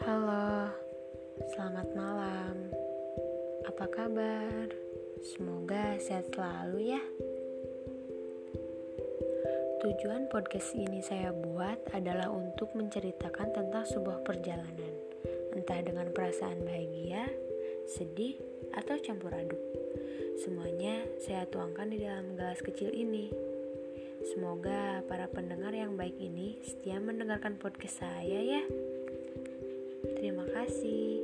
Selamat malam. Apa kabar? Semoga sehat selalu ya. Tujuan podcast ini saya buat adalah untuk menceritakan tentang sebuah perjalanan, entah dengan perasaan bahagia, sedih, atau campur aduk. Semuanya saya tuangkan di dalam gelas kecil ini. Semoga para pendengar yang baik ini setia mendengarkan podcast saya ya. Kasih.